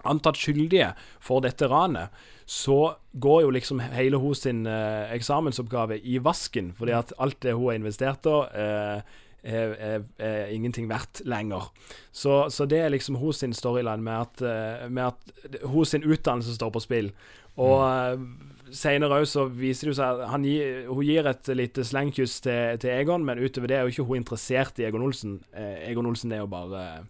antatt skyldige for dette ranet, så går jo liksom hele hun sin eh, eksamensoppgave i vasken, fordi at alt det hun har investert i, eh, er, er, er ingenting verdt lenger. Så, så det er liksom hun sin storyline med at, eh, med at hun sin utdannelse står på spill. Og mm. Senere òg så viser det seg at gir, hun gir et lite slengkyss til, til Egon, men utover det er jo ikke hun interessert i Egon Olsen. Eh, Egon Olsen er jo bare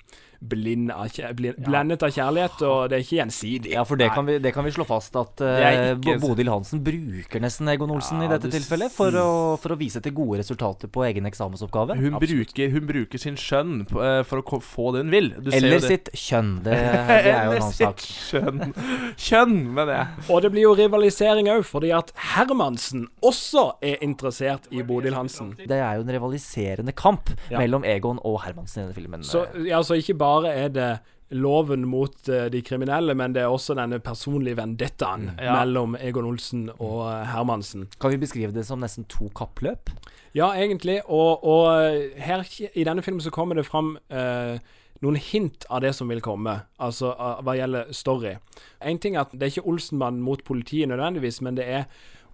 blind av, kjær- blind, blendet av kjærlighet, og det er ikke gjensidig. Ja, for det kan, vi, det kan vi slå fast at eh, ikke- Bodil Hansen bruker nesten Egon Olsen Ja, i dette du tilfellet for å, for å vise til gode resultater på egen eksamensoppgave. Hun bruker, hun bruker sin skjønn på, eh, for å få det hun vil. Du ser jo Eller det. sitt kjønn. Det, det er jo en annen sak. Kjønn. Kjønn, mener jeg. Og det blir jo rivalisering òg, fordi at Hermansen også er interessert i Bodil Hansen. Det er jo en rivaliserende kamp Ja. mellom Egon og Hermansen i denne filmen. Så, ja, så ikke bare er det loven mot eh, de kriminelle, men det er også denne personlige vendettaen Ja. mellom Egon Olsen og eh, Hermansen. Kan vi beskrive det som nesten to kappløp? Ja, egentlig. Og, og eh, her i denne filmen så kommer det fram eh, noen hint av det som vil komme, altså hva gjelder story. En ting er at det er ikke Olsenbanden mot politiet nødvendigvis, men det er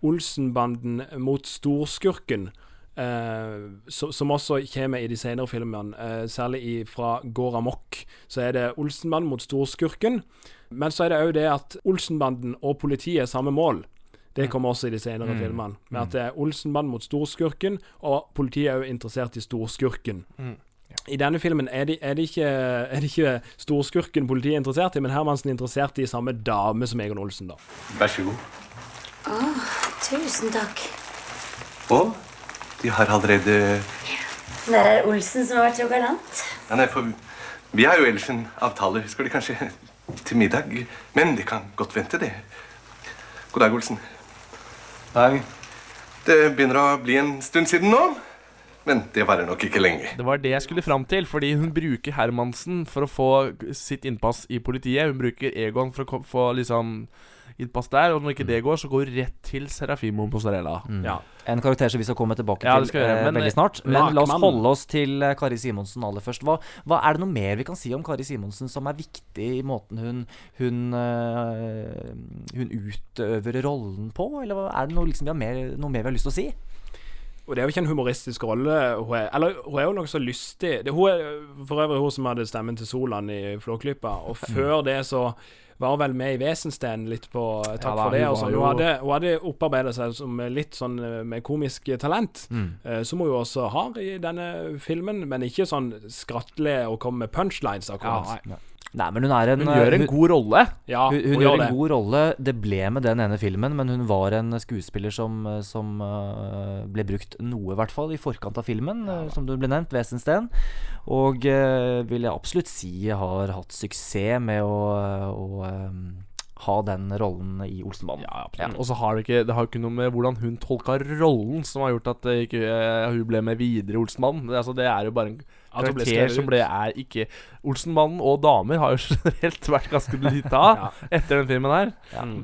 Olsenbanden mot storskurken. Eh, som, som også kommer i de senere filmene, uh, særlig i, fra Går amok. Så er det Olsenbanden mot storskurken. Men så er det òg det at Olsenbanden og politiet er samme mål. Det kommer også i de senere filmene. Med at det er Olsenbanden mot storskurken, og politiet er òg interessert i storskurken. I denne filmen er det er de ikke, er det ikke storskurken politiet er interessert i, men Hermansen er interessert i samme dame som Egon Olsen, da. Vær så god. Tusen takk. Og de har allerede Der er Olsen som har vært så galant. ja, Nei, for vi har jo ellers en avtale. Skal de kanskje til middag? Men det kan godt vente, det. God dag, Olsen. Dag. Det begynner å bli en stund siden nå. Men det varer nok ikke lenge. Det var det jeg skulle fram til, fordi hun bruker Hermansen for å få sitt innpass i politiet. Hun bruker Egon for å få liksom innpass der, og når ikke det går, så går rett til Serafimo Mozzarella. Ja. En karakter som vi skal komme tilbake til ja, gjøre, eh, men, veldig snart. Men la oss holde oss til eh, Kari Simonsen aller først. Hva, hva Er det noe mer vi kan si om Kari Simonsen som er viktig i måten hun Hun, eh, hun utøver rollen på? Eller hva- er det noe, liksom, vi har mer, noe mer vi har lyst til å si? Og det er jo ikke en humoristisk rolle. Hun er, eller hun er jo nokså lystig. Det, hun er for øvrig hun som hadde stemmen til Solan i Flåklypa. Og før det så var vel med i Vesensten litt på Takk Ja da, for det. hun Og sånn. hun, hadde, hun hadde opparbeida seg som litt sånn eh, med komisk talent, eh, som hun jo også har i denne filmen. Men ikke sånn skratle og komme med punchlines, akkurat. Ja, nei. Nei, men hun er en Hun gjør en god rolle. Ja, Hun, hun hun gjør gjør en det. god rolle. Det ble med den ene filmen, men hun var en skuespiller som, som uh, ble brukt noe, i hvert fall, i forkant av filmen, øh, som du ble nevnt, Wesensten. Og uh, vil jeg absolutt si har hatt suksess med å, å ha den rollen i Olsenbanen. Ja, absolutt. Og så har det ikke Det har ikke noe med hvordan hun tolka rollen som har gjort at ikke, eh, hun ble med videre i Olsenbanen. Det, altså, det er jo bare en hun karakter som det ble er ikke Olsenmannen og damer har jo generelt vært ganske lite av etter den filmen her.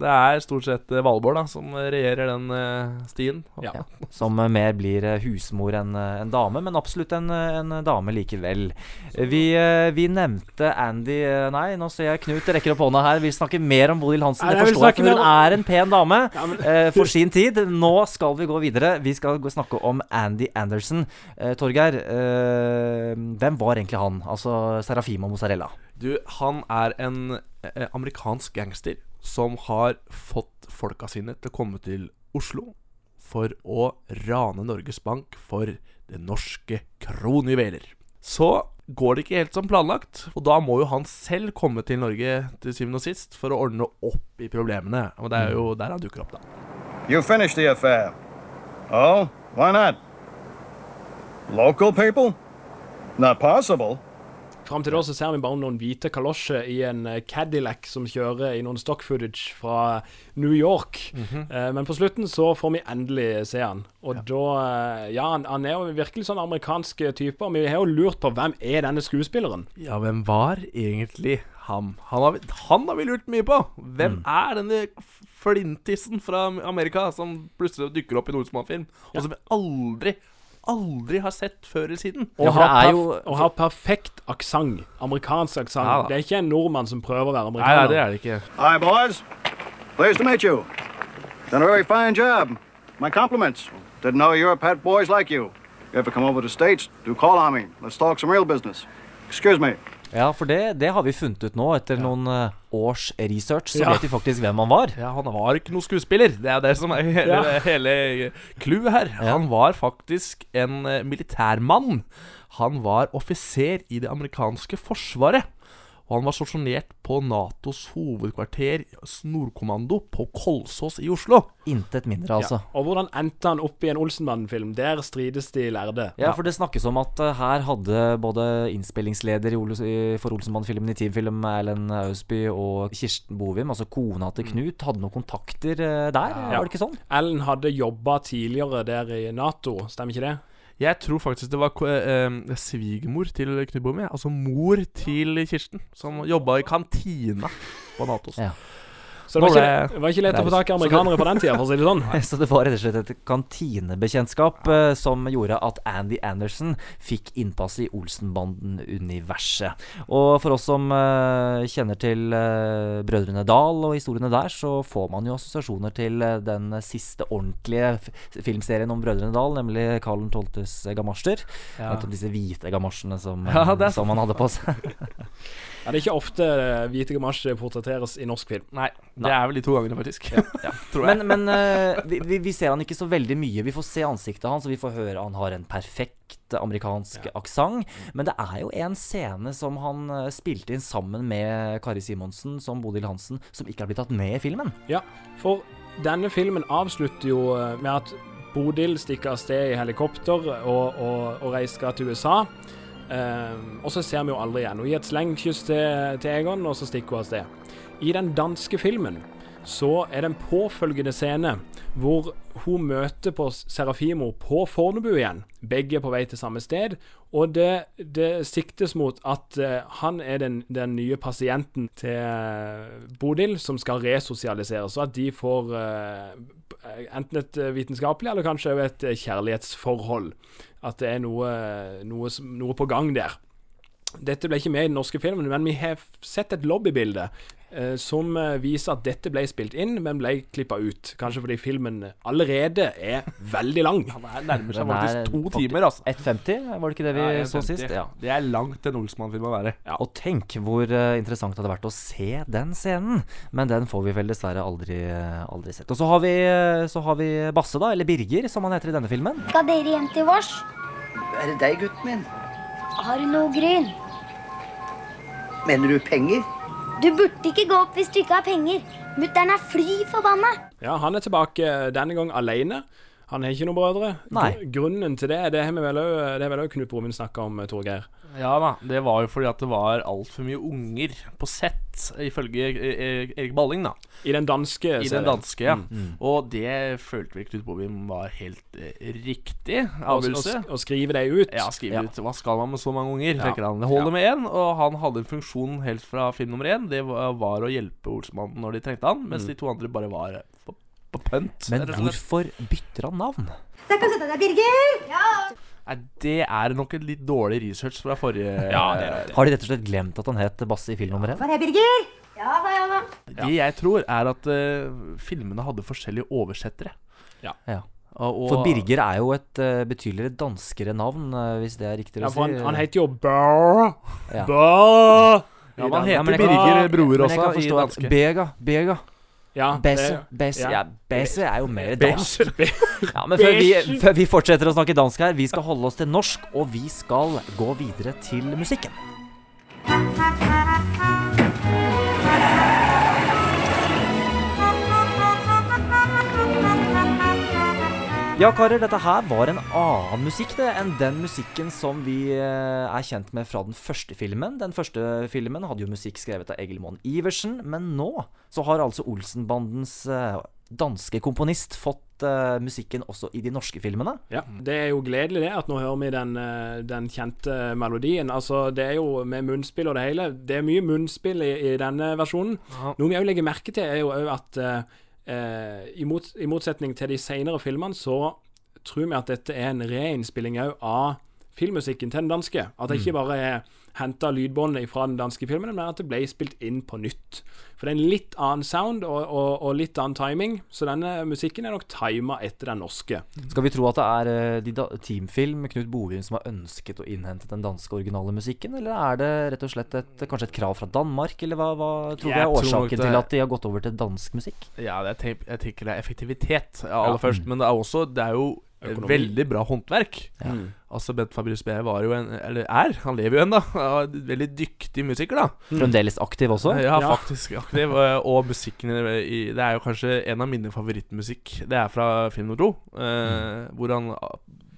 Det er stort sett eh, Valborg da som regjerer den uh, stien. Ja. Ja, som uh, mer blir husmor enn en dame, men absolutt en, en dame likevel. Vi, uh, vi nevnte Andy Nei, nå ser jeg Knut rekker opp hånda her. Vi snakker mer om Bodil Hansen. Nei, Det forstår jeg, for hun er en pen dame Ja, for sin tid. Nå skal vi gå videre. Vi skal snakke om Andy Anderson. Torgeir, hvem var egentlig han? Altså Serafima Mozzarella. Du, han er en eh, amerikansk gangster som har fått folka sine til å komme til Oslo for å rane Norges Bank for det norske kronjuveler. Så går det ikke helt som planlagt, og da må jo han selv komme til Norge til syvende og sist for å ordne opp i problemene. Og det er jo der han dukker opp, da. You finished the affair. Oh, why not? Local people? Not possible. Fram til da så ser vi bare noen hvite kalosjer i en eh, Cadillac som kjører i noen stock footage fra New York. Eh, men på slutten så får vi endelig se han. Og da eh, Ja, han, han er jo virkelig sånn amerikansk type. Og vi har jo lurt på hvem er denne skuespilleren? Ja, hvem var egentlig ham? Han har han har vi lurt mye på. Hvem er denne flintissen fra Amerika som plutselig dukker opp i en Olsmann-film, og som vi aldri, aldri har sett før eller siden? Og, Ja, har, jo- og har perfekt aksent. Amerikansk aksent. Ja det er ikke en nordmann som prøver å være amerikaner. nei, det er det ikke. Hi, boys. Pleased to meet you. Done a very fine job. My compliments. Didn't know Europe had boys like you. You ever come over to States, do call on me. Let's talk some real business. Excuse me. Ja, for det, det har vi funnet ut nå, etter noen eh, års research. Så Ja. vet de faktisk hvem han var. Ja, Han var ikke noen skuespiller. Det er det som er hele, Ja. hele clouet her. Han var faktisk en eh, militærmann. Han var offiser i det amerikanske forsvaret. Og han var stasjonert på Natos hovedkvarter, Nordkommando, på Kolsås i Oslo. Intet mindre, altså. Og hvordan endte han opp i en Olsenbanden-film? Der strides de lærde. Ja, for det snakkes om at eh, her hadde både innspillingsleder i Olos, i, for Olsenbanden-filmen i Teamfilm, Erlend Ausby, og Kirsten Bovim, altså kona til Knut, hadde noen kontakter eh, der? Var det ikke sånn? Ellen hadde jobba tidligere der i Nato, stemmer ikke det? Jeg tror faktisk det var eh, svigermor til Knut Bom, altså mor til Kirsten, som jobba i kantina på Natos. Ja. Så det var ikke, det var ikke lett å få tak i amerikanere på den tida, for å si det sånn. Så det var rett og slett et kantinebekjentskap uh, som gjorde at Andy Anderson fikk innpass i Olsenbanden-universet. Og for oss som uh, kjenner til uh, Brødrene Dal og historiene der, så får man jo assosiasjoner til den siste ordentlige filmserien om Brødrene Dal, nemlig Karl 12.s gamasjer. Ja. Disse hvite gamasjene som, Ja, som man hadde på seg. Ja, det er ikke ofte eh, hvite gamasjer portretteres i norsk film. Nei, det er vel de to gangene, faktisk. Ja, Tror jeg. Men, men uh, vi, vi, ser han ikke så veldig mye. Vi får se ansiktet hans, og vi får høre han har en perfekt amerikansk aksent. Men det er jo en scene som han eh, spilte inn sammen med Kari Simonsen som Bodil Hansen, som ikke har blitt tatt med i filmen. Ja, for denne filmen avslutter jo eh, med at Bodil stikker av sted i helikopter og, og, og reiser til USA. Ehm, og så ser vi jo aldri igjen. Hun gir et slengkyss til, til Egon, og så stikker hun av sted. I den danske filmen så er det en påfølgende scene hvor hun møter på Serafimo på Fornebu igjen. Begge er på vei til samme sted. Og det, det siktes mot at uh, han er den, den nye pasienten til eh, Bodil som skal resosialiseres, så at de får uh, enten et vitenskapelig eller kanskje et kjærlighetsforhold. At det er noe, noe, noe på gang der. Dette ble ikke med i den norske filmen, men vi har sett et lobbybilde som eh, viser at dette ble spilt inn, men ble klippa ut. Kanskje fordi filmen allerede er veldig lang. Det nærmer seg faktisk to timer, altså. 1,50, var det ikke det vi Ja, så sist? Ja. Det er langt en Olsmann-film å være. Og tenk hvor eh, interessant det hadde vært å se den scenen. Men den får vi vel dessverre aldri, eh, aldri sett. Og så har, vi, eh, så har vi Basse, da, eller Birger, som han heter i denne filmen. Skal dere hjem til vårs? Er det deg, gutten min? Har du noe gryn? Mener du penger? Du burde ikke gå opp hvis du ikke har penger. Mutter'n er fly forbanna. Ja, han er tilbake denne gang alene. Han har ikke noen brødre. Nei. Grunnen til det, det har vi vel òg Knut Brovin snakka om, eh, Torgeir. Ja da, det var jo fordi at det var altfor mye unger på sett, ifølge eh, Erik Balling, da. I den danske I den danske, ja. Mm. Og det følte vel Knut Bovim var helt eh, riktig avgjørelse. og, og skrive det ut. Ja, skrive ut. Hva skal man med så mange unger? Ja. tenker han. Det holder med én, og han hadde en funksjon helt fra film nummer én. Det var, var å hjelpe Olsmannen når de trengte han, mens Mm. de to andre bare var på, pønt. Men hvorfor bytter han navn? Der kan sette deg, Birger. Ja. Nei, det er nok en litt dårlig research fra forrige Ja, det er nok det. Har de rett og slett glemt at han het Basse i film nummer én? Er det, Birger? Ja da, ja da. Det jeg tror, er at eh, filmene hadde forskjellige oversettere. Ja. Ja. Og, og, For Birger er jo et uh, betydeligere danskere navn, eh, hvis det er riktig Ja, å si. for han, han heter jo Burr. Ja. Ja, men han heter Birger Broer også i danske. Bega, Bega Ja, Besse, det- ja. ja, er jo mer dansk. Ja, men før vi, før vi fortsetter å snakke dansk her, vi skal holde oss til norsk, og vi skal gå videre til musikken. Ja, karer, dette her var en annen musikk det, enn den musikken som vi eh, er kjent med fra den første filmen. Den første filmen hadde jo musikk skrevet av Egilmon Iversen, men nå så har altså Olsenbandens eh, danske komponist fått uh, musikken også i de norske filmene. Ja, Det er jo gledelig det at nå hører vi den, den kjente melodien. Altså, Det er jo med munnspill og det hele. Det er mye munnspill i, i denne versjonen. Noe vi òg legger merke til, er jo òg at eh, eh, i, mot, i motsetning til de senere filmene, så tror vi at dette er en reinnspilling òg av filmmusikken til den danske. At det ikke bare er henta lydbåndet fra den danske filmen, men at det ble spilt inn på nytt. For det er en litt annen sound og, og, og litt annen timing, så denne musikken er nok tima etter den norske. Skal vi tro at det er eh, de da, Teamfilm med Knut Bovin, som har ønsket å innhente den danske originale musikken, eller er det rett og slett et, kanskje et krav fra Danmark, eller hva, hva tror du er årsaken det- til at de har gått over til dansk musikk? Ja, det er, jeg tenker det er effektivitet aller Ja. først. Men det er også Det er jo Økonomi. veldig bra håndverk. Ja. Altså Bent Fabricius B var jo en Eller er, han lever jo ennå. Veldig dyktig musiker, da. Fremdeles aktiv også? Ja, Ja. faktisk aktiv. Og, musikken i, Det er jo kanskje en av mine favorittmusikk. Det er fra film nummer to. Eh, Hvor han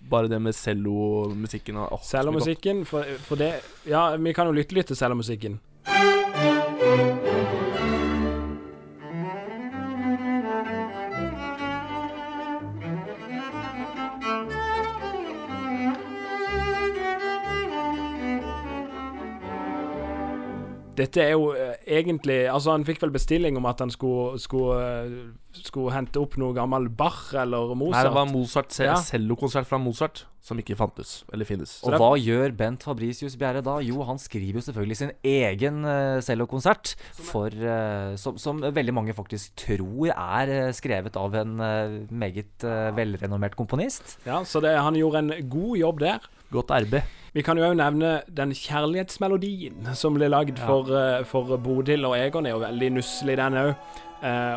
Bare det med cellomusikken så. Cellomusikken, for, for det Ja, vi kan jo lytte litt til cellomusikken. Dette er jo eh, egentlig Altså, han fikk vel bestilling om at han skulle, skulle, eh, skulle hente opp noe gammel Bach eller Nei, Mozart. det var Mozart Ja. cellokonsert fra Mozart som ikke fantes. Eller finnes. Og hva gjør Bent Fabricius Bjerre da? Jo, han skriver jo selvfølgelig sin egen uh, cellokonsert, for, eh, som, som veldig mange faktisk tror er eh, skrevet av en eh, meget eh, velrenommert komponist. Ja, så det, han gjorde en god jobb der. Godt arbeid. Vi kan jo òg nevne den kjærlighetsmelodien som ble lagd for, eh, for Bodil og Egon. er jo veldig nusselig, den òg.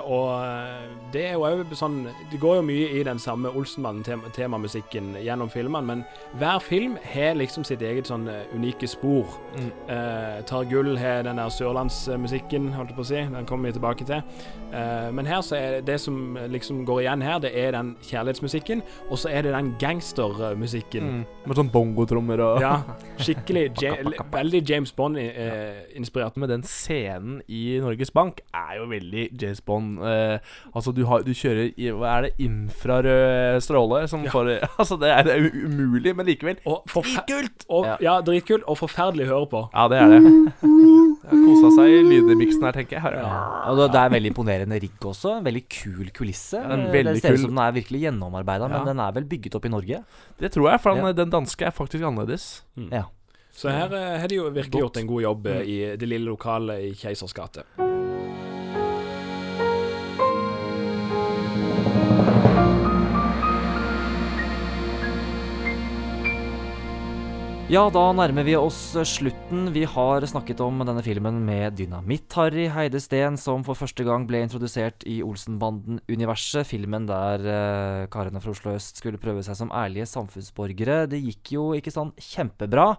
Og eh, det er jo òg sånn Det går jo mye i den samme Olsenmannen-temamusikken gjennom filmene, men hver film har liksom sitt eget sånn eh, unike spor. Mm. Eh, Tar gull har den der sørlandsmusikken, holdt jeg på å si. Den kommer vi tilbake til. Eh, men her så er det som liksom går igjen her, det er den kjærlighetsmusikken, og så er det den gangstermusikken. Mm. Med sånn bongotrommer og Ja, skikkelig ja, Veldig James Bond-inspirert. Med den scenen i Norges Bank er jo veldig James Bond. Eh, altså, du, har, du kjører i Hva er det? Infrarød stråle som Ja. får Altså, det er, det er umulig, men likevel. Og Dritkult! Og, Ja. ja, dritkult og forferdelig å høre på. Ja, det er det. det har kosa seg i lydmiksen her, tenker jeg. Her. Og det- det er veldig imponerende rigg også. En veldig kul kulisse. Ja, veldig det ser ut som den er virkelig gjennomarbeida, Ja. men den er vel bygget opp i Norge? Det tror jeg, for den, Ja. den danske er faktisk annerledes. Ja. Så her eh, har de jo virkelig gjort en god jobb eh, i det lille lokalet i Keisers gate. Ja, da nærmer vi oss slutten. Vi har snakket om denne filmen med Dynamitt-Harry Heide Steen, som for første gang ble introdusert i Olsenbanden-universet. Filmen der eh, karene fra Oslo øst skulle prøve seg som ærlige samfunnsborgere. Det gikk jo ikke sånn kjempebra.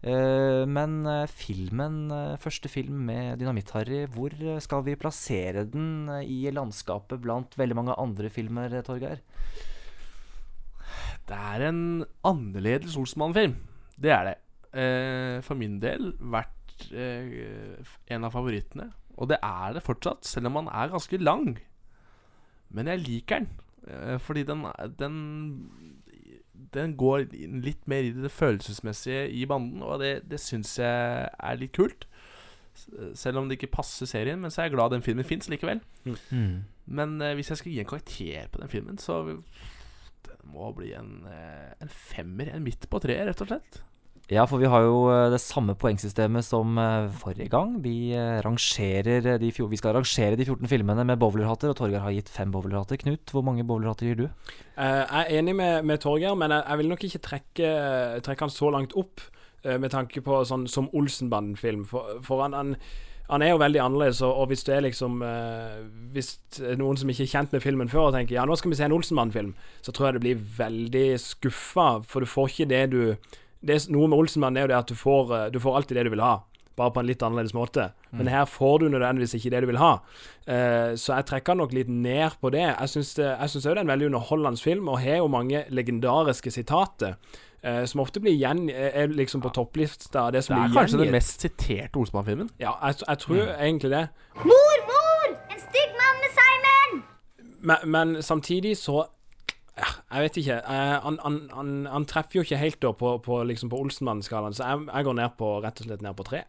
Eh, men eh, filmen, eh, første film med Dynamitt-Harry, hvor eh, skal vi plassere den eh, i landskapet blant veldig mange andre filmer, eh, Torgeir? Det er en annerledes Olsmann-film. Det er det. Eh, for min del vært eh, en av favorittene. Og det er det fortsatt, selv om han er ganske lang. Men jeg liker den. Eh, fordi den, den Den går litt mer i det følelsesmessige i banden, og det, det syns jeg er litt kult. Selv om det ikke passer serien, men så er jeg glad den filmen fins likevel. Mm. Men eh, hvis jeg skal gi en karakter på den filmen, så Den må bli en, eh, en femmer. En midt på treet, rett og slett. Ja, for vi har jo eh, det samme poengsystemet som eh, forrige gang. Vi, eh, de, vi skal rangere de 14 filmene med bowlerhatter, og Torgeir har gitt fem bowlerhatter. Knut, hvor mange bowlerhatter gir du? Uh, jeg er enig med, med Torgeir, men jeg, jeg vil nok ikke trekke, trekke han så langt opp uh, med tanke på sånn som Olsenbanden-film. For, for han, han, han er jo veldig annerledes, og, og hvis det er liksom uh, Hvis noen som ikke er kjent med filmen før tenker ja, nå skal vi se en Olsenbanden-film, så tror jeg det blir veldig skuffa, for du får ikke det du det er, Noe med Olsenmann er jo det at du får, eh, du får alltid det du vil ha. Bare på en litt annerledes måte. Men her får du nødvendigvis ikke det du vil ha. Uh, så jeg trekker nok litt ned på det. Jeg syns òg synes det er en veldig underholdende film, og har jo mange legendariske sitater. Uh, som ofte blir igjen er liksom på topplista det Det er blir kanskje den mest siterte Olsmann-filmen. Ja, jeg, jeg tror egentlig det. Mor, mor! En stygg mann med Simon! Men, men samtidig så Jeg vet ikke. Eh, han, han, han, han treffer jo ikke helt da på, på, liksom på Olsenmannen-skalaen, så jeg, jeg går ned på, rett og slett ned på tre.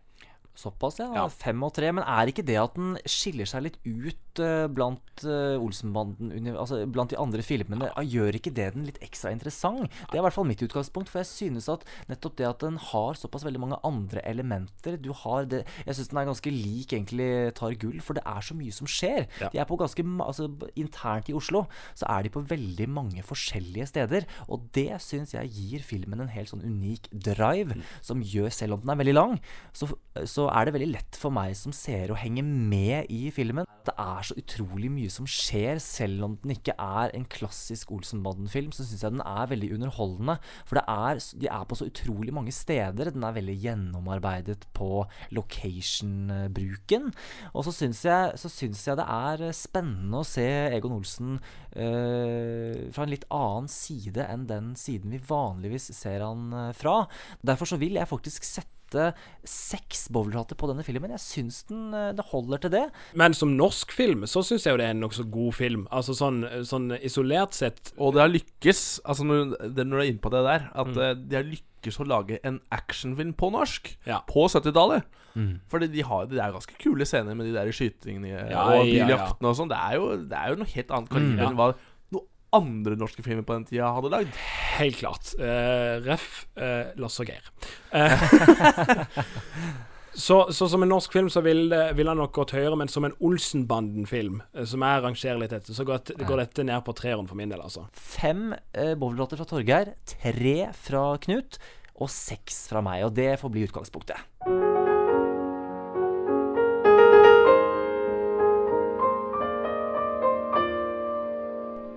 Såpass, ja. Fem og tre. Men er ikke det at den skiller seg litt ut uh, blant uh, Olsenbanden Altså blant de andre filmene, Ja. gjør ikke det den litt ekstra interessant? Det er i hvert fall mitt utgangspunkt, for jeg synes at nettopp det at den har såpass veldig mange andre elementer Du har det Jeg syns den er ganske lik egentlig Tar gull, for det er så mye som skjer. Ja. De er på ganske Altså internt i Oslo så er de på veldig mange forskjellige steder, og det syns jeg gir filmen en helt sånn unik drive, som gjør, selv om den er veldig lang, så, så er det veldig lett for meg som seer å henge med i filmen. Det er så utrolig mye som skjer, selv om den ikke er en klassisk Olsenbanden-film, så syns jeg den er veldig underholdende. For er, de er på så utrolig mange steder. Den er veldig gjennomarbeidet på location-bruken. Og så syns jeg, jeg det er spennende å se Egon Olsen øh, fra en litt annen side enn den siden vi vanligvis ser han eh, fra. Derfor så vil jeg faktisk sette seks bowlerhatter på denne filmen. Jeg syns den eh, det holder til det. Men som norsk film så syns jeg jo det er en nokså god film. Altså sånn, sånn isolert sett. Og det har lykkes, altså når, det, når du er inne på det der, at Mm. eh, de har lykkes å lage en actionfilm på norsk Ja. på 70-tallet. Mm. Fordi de har, det er ganske kule scener med de der skytingene Ja, og ja, ja. og sånn. Det, er jo- det er jo noe helt annet kaliber Mm. Ja. enn hva andre norske filmer på den tida hadde lagd. Helt klart. Uh, ref. Uh, Lasse og Geir. Uh, så, så som en norsk film så vil, vil han nok gått høyere, men som en Olsenbanden-film, som jeg rangerer litt etter, så går, det- går dette ned på treeren for min del, altså. Fem uh, bowlerhatter fra Torgeir, tre fra Knut og seks fra meg. Og det får bli utgangspunktet.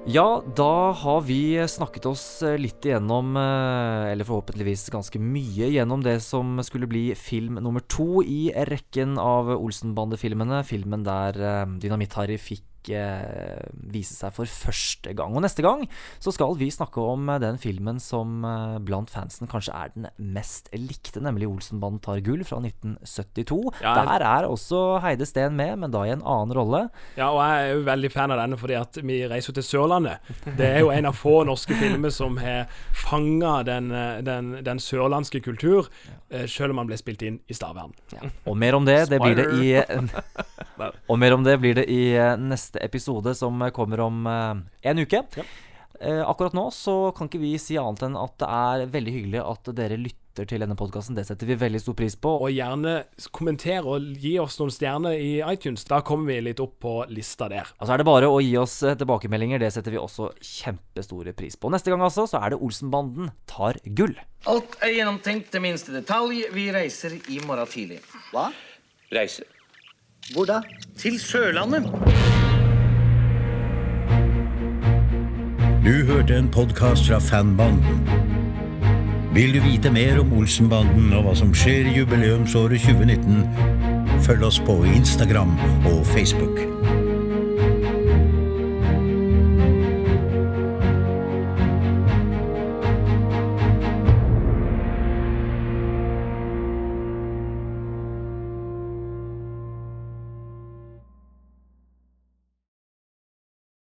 Ja, da har vi snakket oss eh, litt igjennom, eh, eller forhåpentligvis ganske mye, gjennom det som skulle bli film nummer to i rekken av Olsenbande-filmene. Filmen der eh, Dynamitt-Harry fikk eh, vise seg for første gang. Og neste gang så skal vi snakke om eh, den filmen som eh, blant fansen kanskje er den mest likte, nemlig Olsenbanden tar gull fra 1972. Ja, Der er også Heide Steen med, men da i en annen rolle. Ja, og jeg er jo veldig fan av denne fordi at vi reiser jo til Sørlandet. Det er jo en av få norske filmer som har fanga den, den, den sørlandske kultur, selv om han ble spilt inn i Stavern. Og mer om det, det blir det i Og mer om det blir det i eh, neste episode, som kommer om eh, en uke. Eh, akkurat nå så kan ikke vi si annet enn at det er veldig hyggelig at dere lytter til denne podkasten. Det setter vi veldig stor pris på. Og gjerne kommenter og gi oss noen stjerner i iTunes. Da kommer vi litt opp på lista der. Altså er det bare å gi oss eh, tilbakemeldinger. Det setter vi også kjempestore pris på. Neste gang altså så er det Olsenbanden tar gull. Alt er gjennomtenkt til minste detalj. Vi reiser i morgen tidlig. Hva? Reise. Hvor da? Til Sørlandet. Du hørte en podkast fra Fanbanden. Vil du vite mer om Olsenbanden og hva som skjer i jubileumsåret 2019, følg oss på Instagram og Facebook.